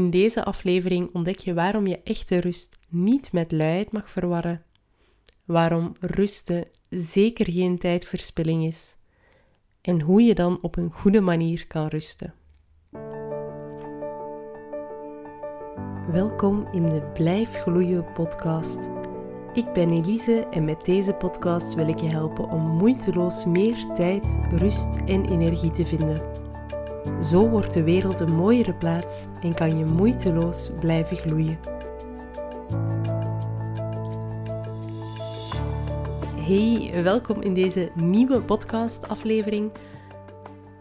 In deze aflevering ontdek je waarom je echte rust niet met luiheid mag verwarren. Waarom rusten zeker geen tijdverspilling is. En hoe je dan op een goede manier kan rusten. Welkom in de Blijf Gloeien podcast. Ik ben Elise en met deze podcast wil ik je helpen om moeiteloos meer tijd, rust en energie te vinden. Zo wordt de wereld een mooiere plaats en kan je moeiteloos blijven gloeien. Hey, welkom in deze nieuwe podcast-aflevering.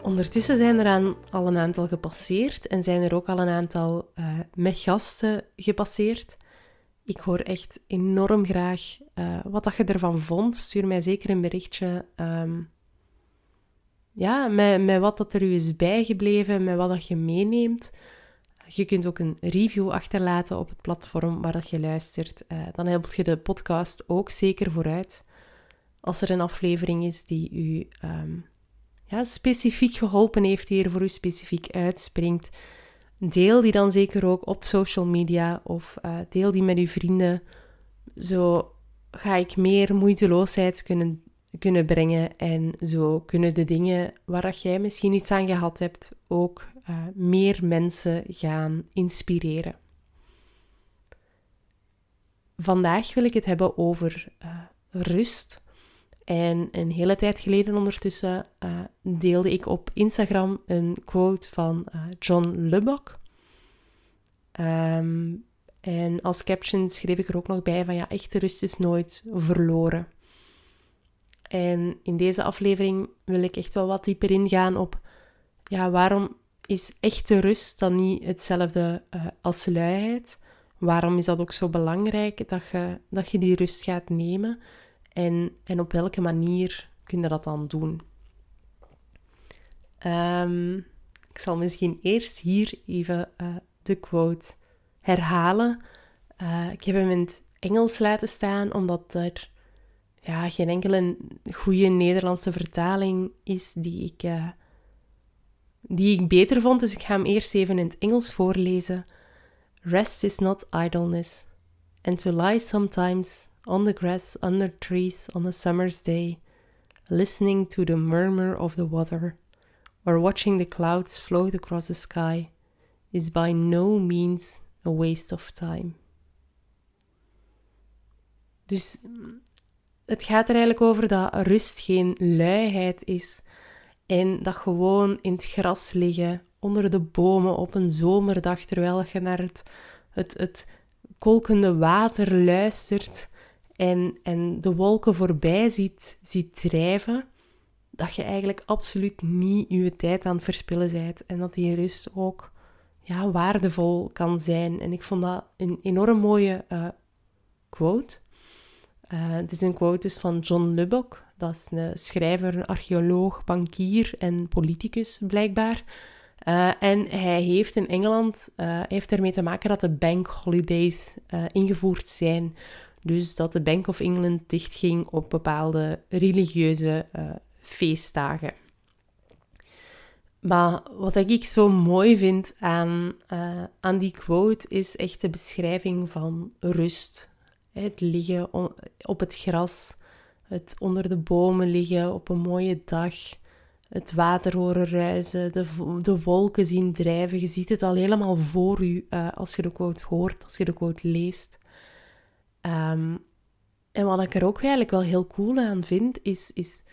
Ondertussen zijn er aan al een aantal gepasseerd en zijn er ook al een aantal uh, met gasten gepasseerd. Ik hoor echt enorm graag uh, wat dat je ervan vond. Stuur mij zeker een berichtje. Um, ja, met, met wat dat er u is bijgebleven, met wat dat je meeneemt. Je kunt ook een review achterlaten op het platform waar dat je luistert. Uh, dan helpt je de podcast ook zeker vooruit. Als er een aflevering is die u um, ja, specifiek geholpen heeft, die er voor u specifiek uitspringt, deel die dan zeker ook op social media of uh, deel die met uw vrienden. Zo ga ik meer moeiteloosheid kunnen kunnen brengen. En zo kunnen de dingen waar jij misschien iets aan gehad hebt ook uh, meer mensen gaan inspireren. Vandaag wil ik het hebben over uh, rust. En een hele tijd geleden ondertussen uh, deelde ik op Instagram een quote van John Lubbock. Um, en als caption schreef ik er ook nog bij van ja, echte rust is nooit verloren. En in deze aflevering wil ik echt wel wat dieper ingaan op ja, waarom is echte rust dan niet hetzelfde uh, als luiheid? Waarom is dat ook zo belangrijk dat je, dat je die rust gaat nemen? En, en op welke manier kun je dat dan doen? Um, ik zal misschien eerst hier even uh, de quote herhalen. Uh, ik heb hem in het Engels laten staan, omdat er ja, geen enkele goede Nederlandse vertaling is die ik, uh, die ik beter vond. Dus ik ga hem eerst even in het Engels voorlezen. Rest is not idleness, and to lie sometimes on the grass under trees on a summer's day, listening to the murmur of the water, or watching the clouds float across the sky, is by no means a waste of time. Dus het gaat er eigenlijk over dat rust geen luiheid is. En dat gewoon in het gras liggen, onder de bomen op een zomerdag, terwijl je naar het, het, het kolkende water luistert en, en de wolken voorbij ziet, ziet drijven, dat je eigenlijk absoluut niet je tijd aan het verspillen bent. En dat die rust ook ja, waardevol kan zijn. En ik vond dat een enorm mooie uh, quote. Uh, het is een quote van John Lubbock. Dat is een schrijver, een archeoloog, bankier en politicus blijkbaar. Uh, en hij heeft in Engeland uh, heeft ermee te maken dat de bank holidays ingevoerd zijn. Dus dat de Bank of England dichtging op bepaalde religieuze feestdagen. Maar wat ik zo mooi vind aan, aan die quote is echt de beschrijving van rust. Het liggen op het gras, het onder de bomen liggen op een mooie dag, het water horen ruisen, de, de wolken zien drijven. Je ziet het al helemaal voor je uh, als je de quote hoort, als je de quote leest. Um, en wat ik er ook eigenlijk wel heel cool aan vind, is, is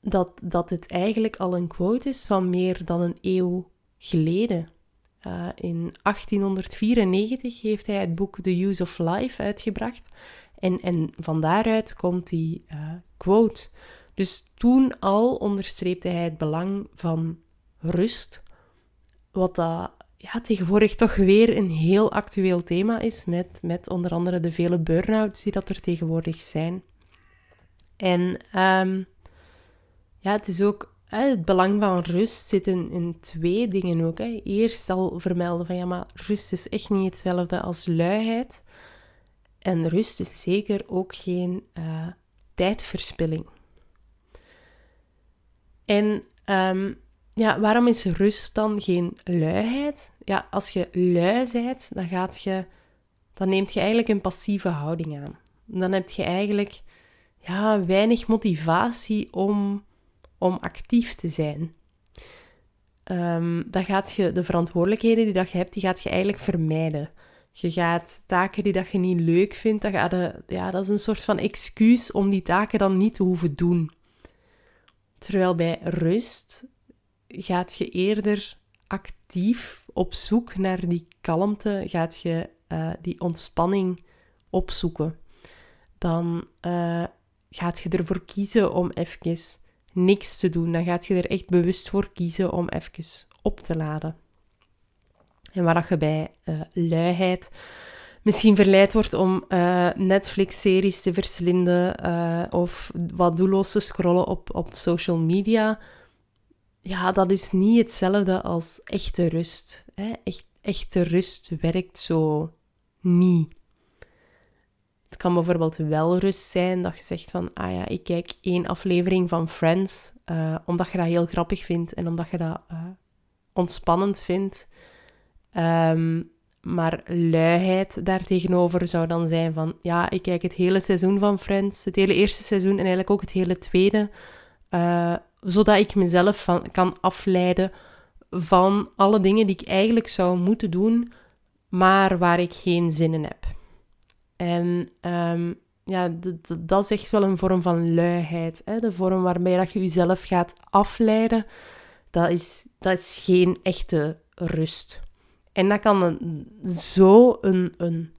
dat, dat het eigenlijk al een quote is van meer dan een eeuw geleden. Uh, in 1894 heeft hij het boek The Use of Life uitgebracht. En, en van daaruit komt die uh, quote. Dus toen al onderstreepte hij het belang van rust. Wat dat ja, tegenwoordig toch weer een heel actueel thema is. Met, met onder andere de vele burn-outs die dat er tegenwoordig zijn. En um, ja, het is ook het belang van rust zit in, twee dingen ook. Hè. Eerst al vermelden van ja, maar rust is echt niet hetzelfde als luiheid. En rust is zeker ook geen uh, tijdverspilling. En um, ja, waarom is rust dan geen luiheid? Ja, als je lui bent, dan, gaat je, dan neemt je eigenlijk een passieve houding aan. Dan heb je eigenlijk ja, weinig motivatie om, om actief te zijn. Um, dan gaat je de verantwoordelijkheden die dat je hebt, die gaat je eigenlijk vermijden. Je gaat taken die dat je niet leuk vindt, dat, gaat, ja, dat is een soort van excuus om die taken dan niet te hoeven doen. Terwijl bij rust gaat je eerder actief op zoek naar die kalmte, gaat je uh, die ontspanning opzoeken. Dan uh, gaat je ervoor kiezen om even niks te doen. Dan gaat je er echt bewust voor kiezen om even op te laden. En waar je bij uh, luiheid misschien verleid wordt om uh, Netflix-series te verslinden uh, of wat doelloos te scrollen op, op social media. Ja, dat is niet hetzelfde als echte rust. Hè? Echt, echte rust werkt zo niet. Het kan bijvoorbeeld wel rust zijn dat je zegt van, ah ja, ik kijk één aflevering van Friends, uh, omdat je dat heel grappig vindt en omdat je dat ontspannend vindt. Um, maar luiheid daartegenover zou dan zijn van, ja, ik kijk het hele seizoen van Friends, het hele eerste seizoen en eigenlijk ook het hele tweede, uh, zodat ik mezelf kan afleiden van alle dingen die ik eigenlijk zou moeten doen, maar waar ik geen zin in heb. En um, ja, dat is echt wel een vorm van luiheid. Hè? De vorm waarbij dat je jezelf gaat afleiden, dat is, dat is geen echte rust. En dat kan zo een, een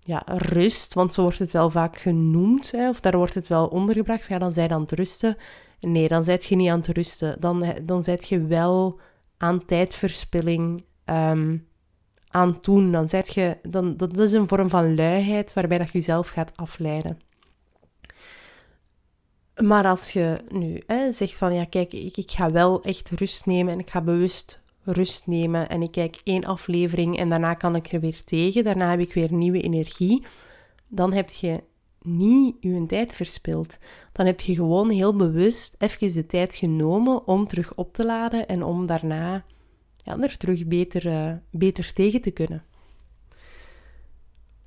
ja, rust, want zo wordt het wel vaak genoemd, hè, of daar wordt het wel ondergebracht. Ja, dan zij aan het rusten. Nee, dan zijt je niet aan het rusten. Dan, dan zijt je wel aan tijdverspilling um, aan doen. Dan zijt je, dan, dat is een vorm van luiheid waarbij dat je jezelf gaat afleiden. Maar als je nu hè, zegt van ja, kijk, ik, ik ga wel echt rust nemen en ik ga bewust rust nemen en ik kijk één aflevering en daarna kan ik er weer tegen, daarna heb ik weer nieuwe energie, dan heb je niet je tijd verspild. Dan heb je gewoon heel bewust even de tijd genomen om terug op te laden en om daarna ja, er terug beter, uh, beter tegen te kunnen.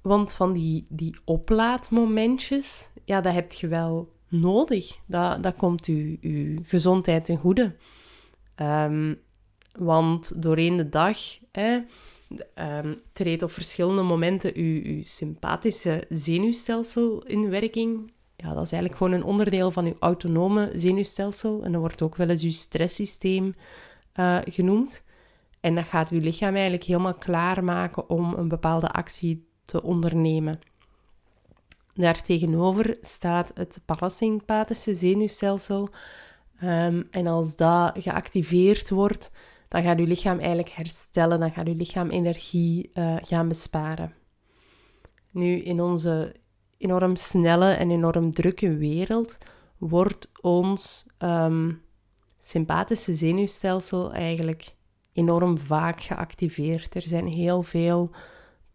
Want van die, die oplaadmomentjes, ja, dat heb je wel nodig. Dat, dat komt je, je gezondheid ten goede. Um, want doorheen de dag hè, um, treedt op verschillende momenten uw, sympathische zenuwstelsel in werking. Ja, dat is eigenlijk gewoon een onderdeel van uw autonome zenuwstelsel. En dat wordt ook wel eens uw stresssysteem uh, genoemd. En dat gaat uw lichaam eigenlijk helemaal klaarmaken om een bepaalde actie te ondernemen. Daartegenover staat het parasympathische zenuwstelsel. Um, en als dat geactiveerd wordt, dan gaat je lichaam eigenlijk herstellen, dan gaat je lichaam energie uh, gaan besparen. Nu, in onze enorm snelle en enorm drukke wereld wordt ons um, sympathische zenuwstelsel eigenlijk enorm vaak geactiveerd. Er zijn heel veel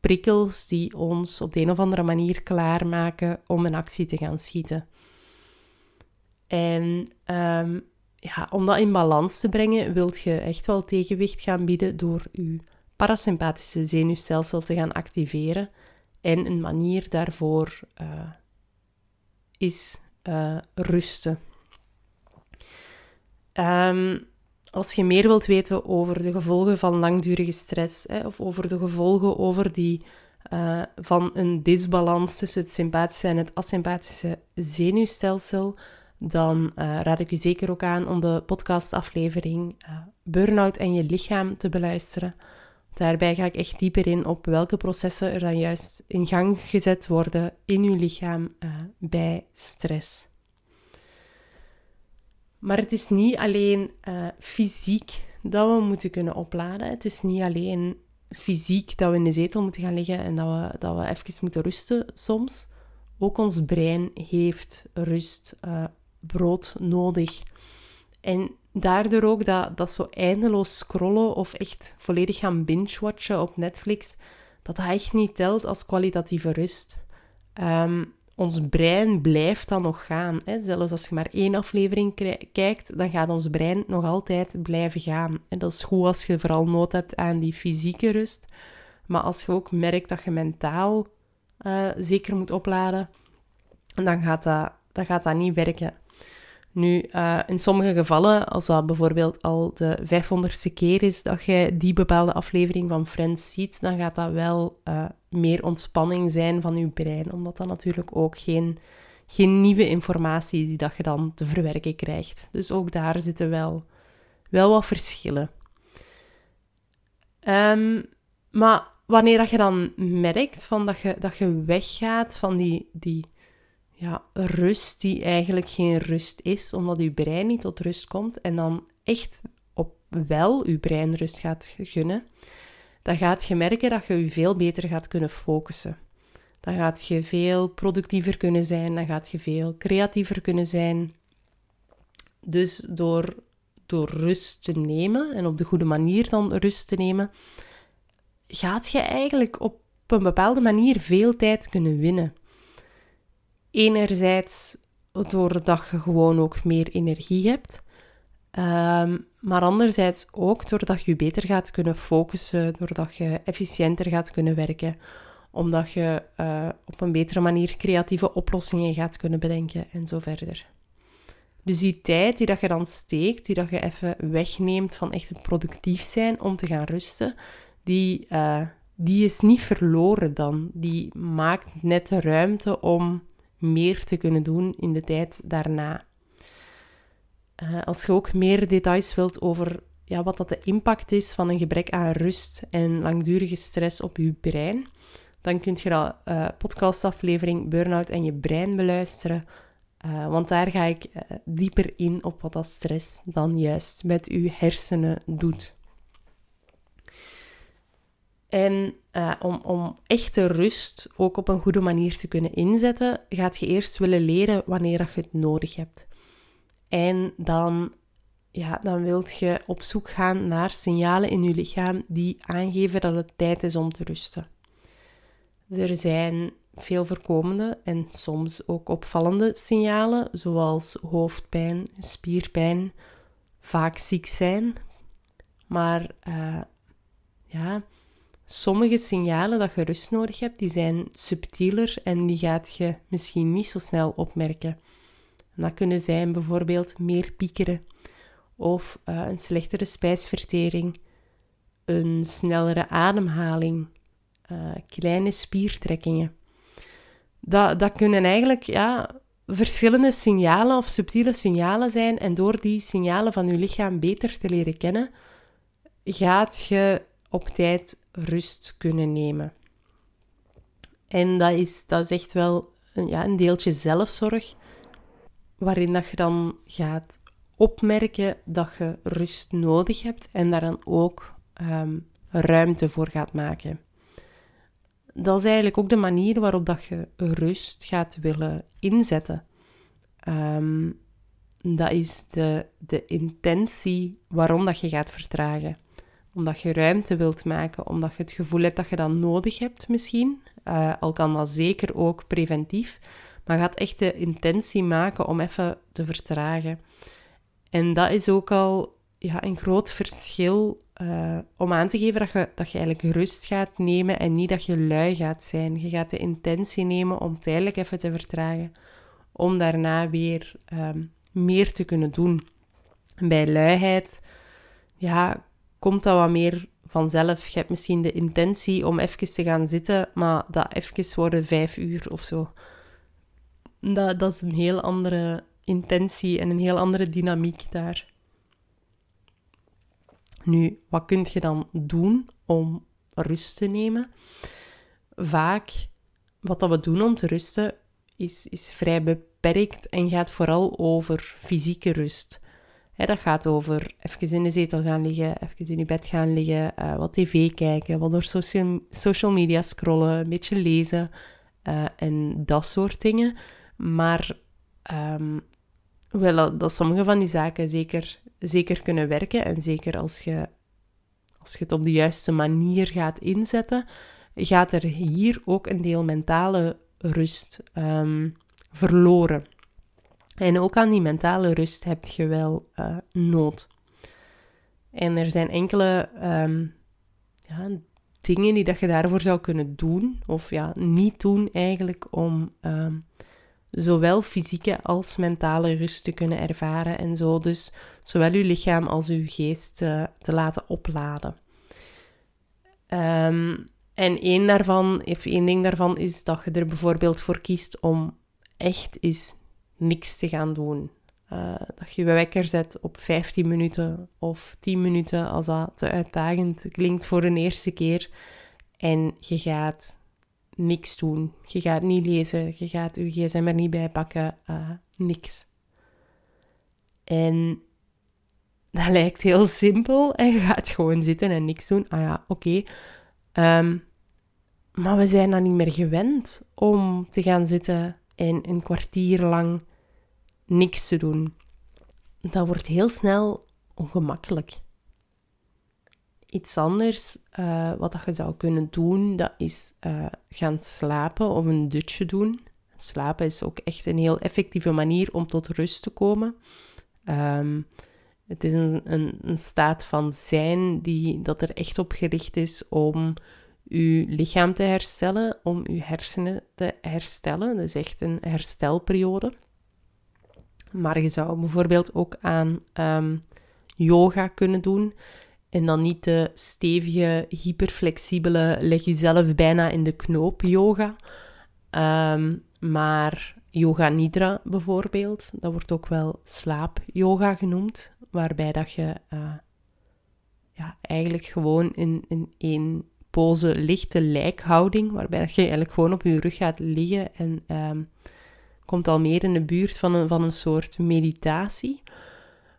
prikkels die ons op de een of andere manier klaarmaken om een actie te gaan schieten. En um, ja, om dat in balans te brengen, wilt je echt wel tegenwicht gaan bieden door je parasympathische zenuwstelsel te gaan activeren. En een manier daarvoor uh, is uh, rusten. Um, als je meer wilt weten over de gevolgen van langdurige stress, hè, of over de gevolgen over die, uh, van een disbalans tussen het sympathische en het asympathische zenuwstelsel, dan uh, raad ik u zeker ook aan om de podcastaflevering uh, Burnout en je lichaam te beluisteren. Daarbij ga ik echt dieper in op welke processen er dan juist in gang gezet worden in uw lichaam bij stress. Maar het is niet alleen fysiek dat we moeten kunnen opladen. Het is niet alleen fysiek dat we in de zetel moeten gaan liggen en dat we, dat we even moeten rusten soms. Ook ons brein heeft rust brood nodig. En daardoor ook dat, dat zo eindeloos scrollen of echt volledig gaan binge-watchen op Netflix, dat dat echt niet telt als kwalitatieve rust. Ehm, ons brein blijft dan nog gaan. Hè? Zelfs als je maar één aflevering kijkt, dan gaat ons brein nog altijd blijven gaan. En dat is goed als je vooral nood hebt aan die fysieke rust. Maar als je ook merkt dat je mentaal uh, zeker moet opladen, dan gaat dat, dan gaat dat niet werken. Nu, uh, in sommige gevallen, als dat bijvoorbeeld al de 500ste keer is dat je die bepaalde aflevering van Friends ziet, dan gaat dat wel uh, meer ontspanning zijn van je brein. Omdat dat natuurlijk ook geen, geen nieuwe informatie die dat je dan te verwerken krijgt. Dus ook daar zitten wel, wel wat verschillen. Um, maar wanneer dat je dan merkt van dat, je, dat je weggaat van die, die ja, rust die eigenlijk geen rust is, omdat je brein niet tot rust komt en dan echt op wel je brein rust gaat gunnen, dan gaat je merken dat je je veel beter gaat kunnen focussen. Dan gaat je veel productiever kunnen zijn, dan gaat je veel creatiever kunnen zijn. Dus door, door rust te nemen en op de goede manier dan rust te nemen, gaat je eigenlijk op een bepaalde manier veel tijd kunnen winnen. Enerzijds doordat je gewoon ook meer energie hebt. Ehm, maar anderzijds ook doordat je beter gaat kunnen focussen, doordat je efficiënter gaat kunnen werken, omdat je uh, op een betere manier creatieve oplossingen gaat kunnen bedenken en zo verder. Dus die tijd die dat je dan steekt, die dat je even wegneemt van echt het productief zijn om te gaan rusten, die, uh, die is niet verloren dan. Die maakt net de ruimte om meer te kunnen doen in de tijd daarna. Uh, als je ook meer details wilt over ja, wat dat de impact is van een gebrek aan rust en langdurige stress op je brein, dan kun je de uh, podcastaflevering Burnout en je brein beluisteren. Uh, want daar ga ik dieper in op wat dat stress dan juist met je hersenen doet. En uh, om, om echte rust ook op een goede manier te kunnen inzetten, gaat je eerst willen leren wanneer je het nodig hebt. En dan, ja, dan wilt je op zoek gaan naar signalen in je lichaam die aangeven dat het tijd is om te rusten. Er zijn veel voorkomende en soms ook opvallende signalen, zoals hoofdpijn, spierpijn, vaak ziek zijn. Maar uh, ja, sommige signalen dat je rust nodig hebt, die zijn subtieler en die gaat je misschien niet zo snel opmerken. dat kunnen zijn bijvoorbeeld meer piekeren of uh, een slechtere spijsvertering, een snellere ademhaling, uh, kleine spiertrekkingen. Dat, dat kunnen eigenlijk ja, verschillende signalen of subtiele signalen zijn en door die signalen van je lichaam beter te leren kennen, gaat je op tijd rust kunnen nemen. En dat is, dat is echt wel een, ja, een deeltje zelfzorg, waarin dat je dan gaat opmerken dat je rust nodig hebt en daar dan ook ehm, ruimte voor gaat maken. Dat is eigenlijk ook de manier waarop dat je rust gaat willen inzetten. Ehm, dat is de, de intentie waarom dat je gaat vertragen omdat je ruimte wilt maken, omdat je het gevoel hebt dat je dat nodig hebt misschien. Uh, al kan dat zeker ook preventief. Maar gaat echt de intentie maken om even te vertragen. En dat is ook al ja, een groot verschil uh, om aan te geven dat je, dat je eigenlijk rust gaat nemen en niet dat je lui gaat zijn. Je gaat de intentie nemen om tijdelijk even te vertragen, om daarna weer um, meer te kunnen doen. En bij luiheid ja, komt dat wat meer vanzelf. Je hebt misschien de intentie om even te gaan zitten, maar dat even worden vijf uur of zo. Dat, dat is een heel andere intentie en een heel andere dynamiek daar. Nu, wat kun je dan doen om rust te nemen? Vaak, wat dat we doen om te rusten, is, is vrij beperkt en gaat vooral over fysieke rust dat gaat over even in de zetel gaan liggen, even in je bed gaan liggen, uh, wat tv kijken, wat door social, social media scrollen, een beetje lezen uh, en dat soort dingen. Maar um, wel, dat sommige van die zaken zeker, zeker kunnen werken en zeker als je, als je het op de juiste manier gaat inzetten, gaat er hier ook een deel mentale rust ehm, verloren. En ook aan die mentale rust heb je wel uh, nood. En er zijn enkele ehm, ja, dingen die dat je daarvoor zou kunnen doen, of ja, niet doen eigenlijk, om ehm, zowel fysieke als mentale rust te kunnen ervaren en zo dus zowel uw lichaam als uw geest uh, te laten opladen. Um, en één daarvan, één ding daarvan is dat je er bijvoorbeeld voor kiest om echt eens niks te gaan doen. Uh, dat je je wekker zet op 15 minuten of 10 minuten als dat te uitdagend klinkt voor een eerste keer. En je gaat niks doen. Je gaat niet lezen, je gaat je gsm er niet bij pakken, uh, niks. En dat lijkt heel simpel en je gaat gewoon zitten en niks doen. Ah ja, oké. Ehm, maar we zijn dan niet meer gewend om te gaan zitten en een kwartier lang niks te doen. Dat wordt heel snel ongemakkelijk. Iets anders uh, wat je zou kunnen doen, dat is uh, gaan slapen of een dutje doen. Slapen is ook echt een heel effectieve manier om tot rust te komen. Um, het is een, een, een, staat van zijn die, dat er echt op gericht is om uw lichaam te herstellen, om uw hersenen te herstellen. Dat is echt een herstelperiode. Maar je zou bijvoorbeeld ook aan um, yoga kunnen doen. En dan niet de stevige, hyperflexibele, leg jezelf bijna in de knoop yoga. Um, maar yoga nidra bijvoorbeeld, dat wordt ook wel slaap-yoga genoemd. Waarbij dat je uh, ja, eigenlijk gewoon in, in één pose lichte lijkhouding, waarbij je eigenlijk gewoon op je rug gaat liggen en um, komt al meer in de buurt van een, van een soort meditatie.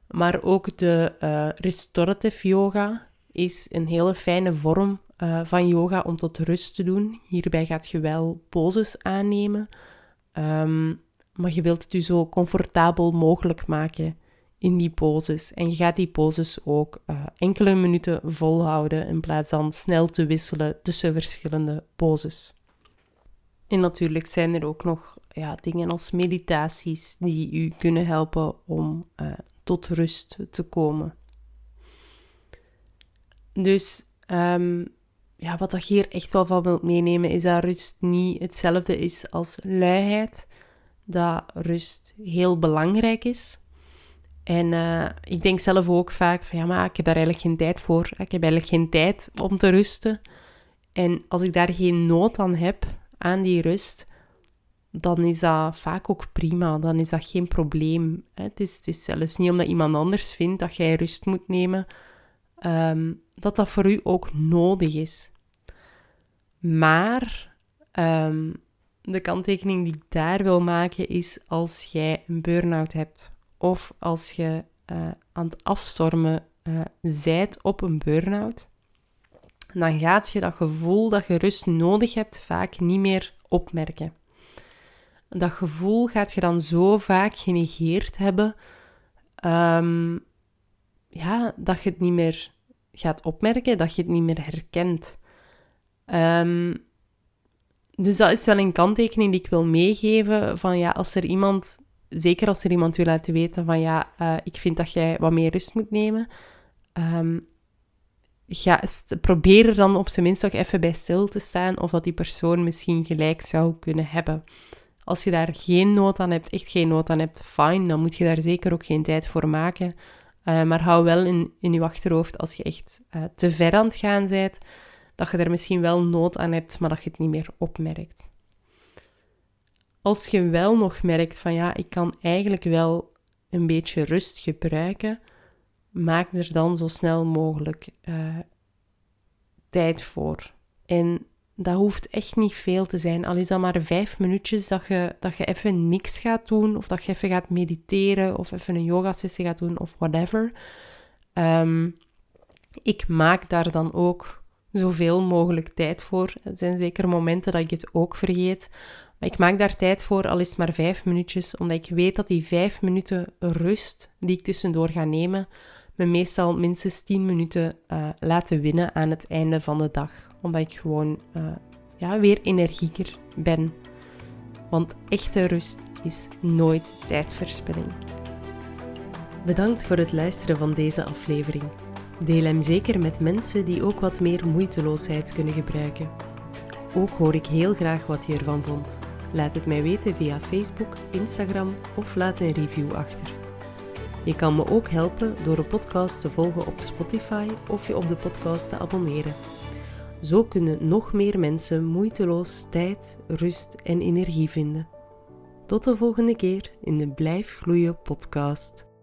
Maar ook de uh, restorative yoga is een hele fijne vorm uh, van yoga om tot rust te doen. Hierbij gaat je wel poses aannemen, um, maar je wilt het je zo comfortabel mogelijk maken in die poses. En je gaat die poses ook uh, enkele minuten volhouden in plaats van snel te wisselen tussen verschillende poses. En natuurlijk zijn er ook nog ja, dingen als meditaties die u kunnen helpen om uh, tot rust te komen. Dus um, ja, wat je hier echt wel van wilt meenemen is dat rust niet hetzelfde is als luiheid. Dat rust heel belangrijk is. En uh, ik denk zelf ook vaak van ja, maar ik heb daar eigenlijk geen tijd voor. Ik heb eigenlijk geen tijd om te rusten. En als ik daar geen nood aan heb, aan die rust, dan is dat vaak ook prima. Dan is dat geen probleem. Het is, het is zelfs niet omdat iemand anders vindt dat jij rust moet nemen, um, dat dat voor u ook nodig is. Maar um, de kanttekening die ik daar wil maken is als jij een burn-out hebt of als je uh, aan het afstormen uh, zijt op een burn-out, dan gaat je dat gevoel dat je rust nodig hebt vaak niet meer opmerken. Dat gevoel gaat je dan zo vaak genegeerd hebben, um, ja, dat je het niet meer gaat opmerken, dat je het niet meer herkent. Um, dus dat is wel een kanttekening die ik wil meegeven van ja, als er iemand zeker als er iemand wil laten weten van ja, uh, ik vind dat jij wat meer rust moet nemen. Um, ga, probeer er dan op zijn minst ook even bij stil te staan of dat die persoon misschien gelijk zou kunnen hebben. Als je daar geen nood aan hebt, echt geen nood aan hebt, fine, dan moet je daar zeker ook geen tijd voor maken. Uh, maar hou wel in, in je achterhoofd als je echt uh, te ver aan het gaan bent, dat je er misschien wel nood aan hebt, maar dat je het niet meer opmerkt. Als je wel nog merkt van ja, ik kan eigenlijk wel een beetje rust gebruiken, maak er dan zo snel mogelijk uh, tijd voor. En dat hoeft echt niet veel te zijn. Al is dat maar vijf minuutjes dat je, dat je even niks gaat doen, of dat je even gaat mediteren, of even een yoga-sessie gaat doen, of whatever. Um, ik maak daar dan ook zoveel mogelijk tijd voor. Er zijn zeker momenten dat ik het ook vergeet. Maar ik maak daar tijd voor, al is het maar vijf minuutjes, omdat ik weet dat die vijf minuten rust die ik tussendoor ga nemen, me meestal minstens tien minuten uh, laten winnen aan het einde van de dag. Omdat ik gewoon uh, ja, weer energieker ben. Want echte rust is nooit tijdverspilling. Bedankt voor het luisteren van deze aflevering. Deel hem zeker met mensen die ook wat meer moeiteloosheid kunnen gebruiken. Ook hoor ik heel graag wat je ervan vond. Laat het mij weten via Facebook, Instagram of laat een review achter. Je kan me ook helpen door de podcast te volgen op Spotify of je op de podcast te abonneren. Zo kunnen nog meer mensen moeiteloos tijd, rust en energie vinden. Tot de volgende keer in de Blijf Gloeien podcast.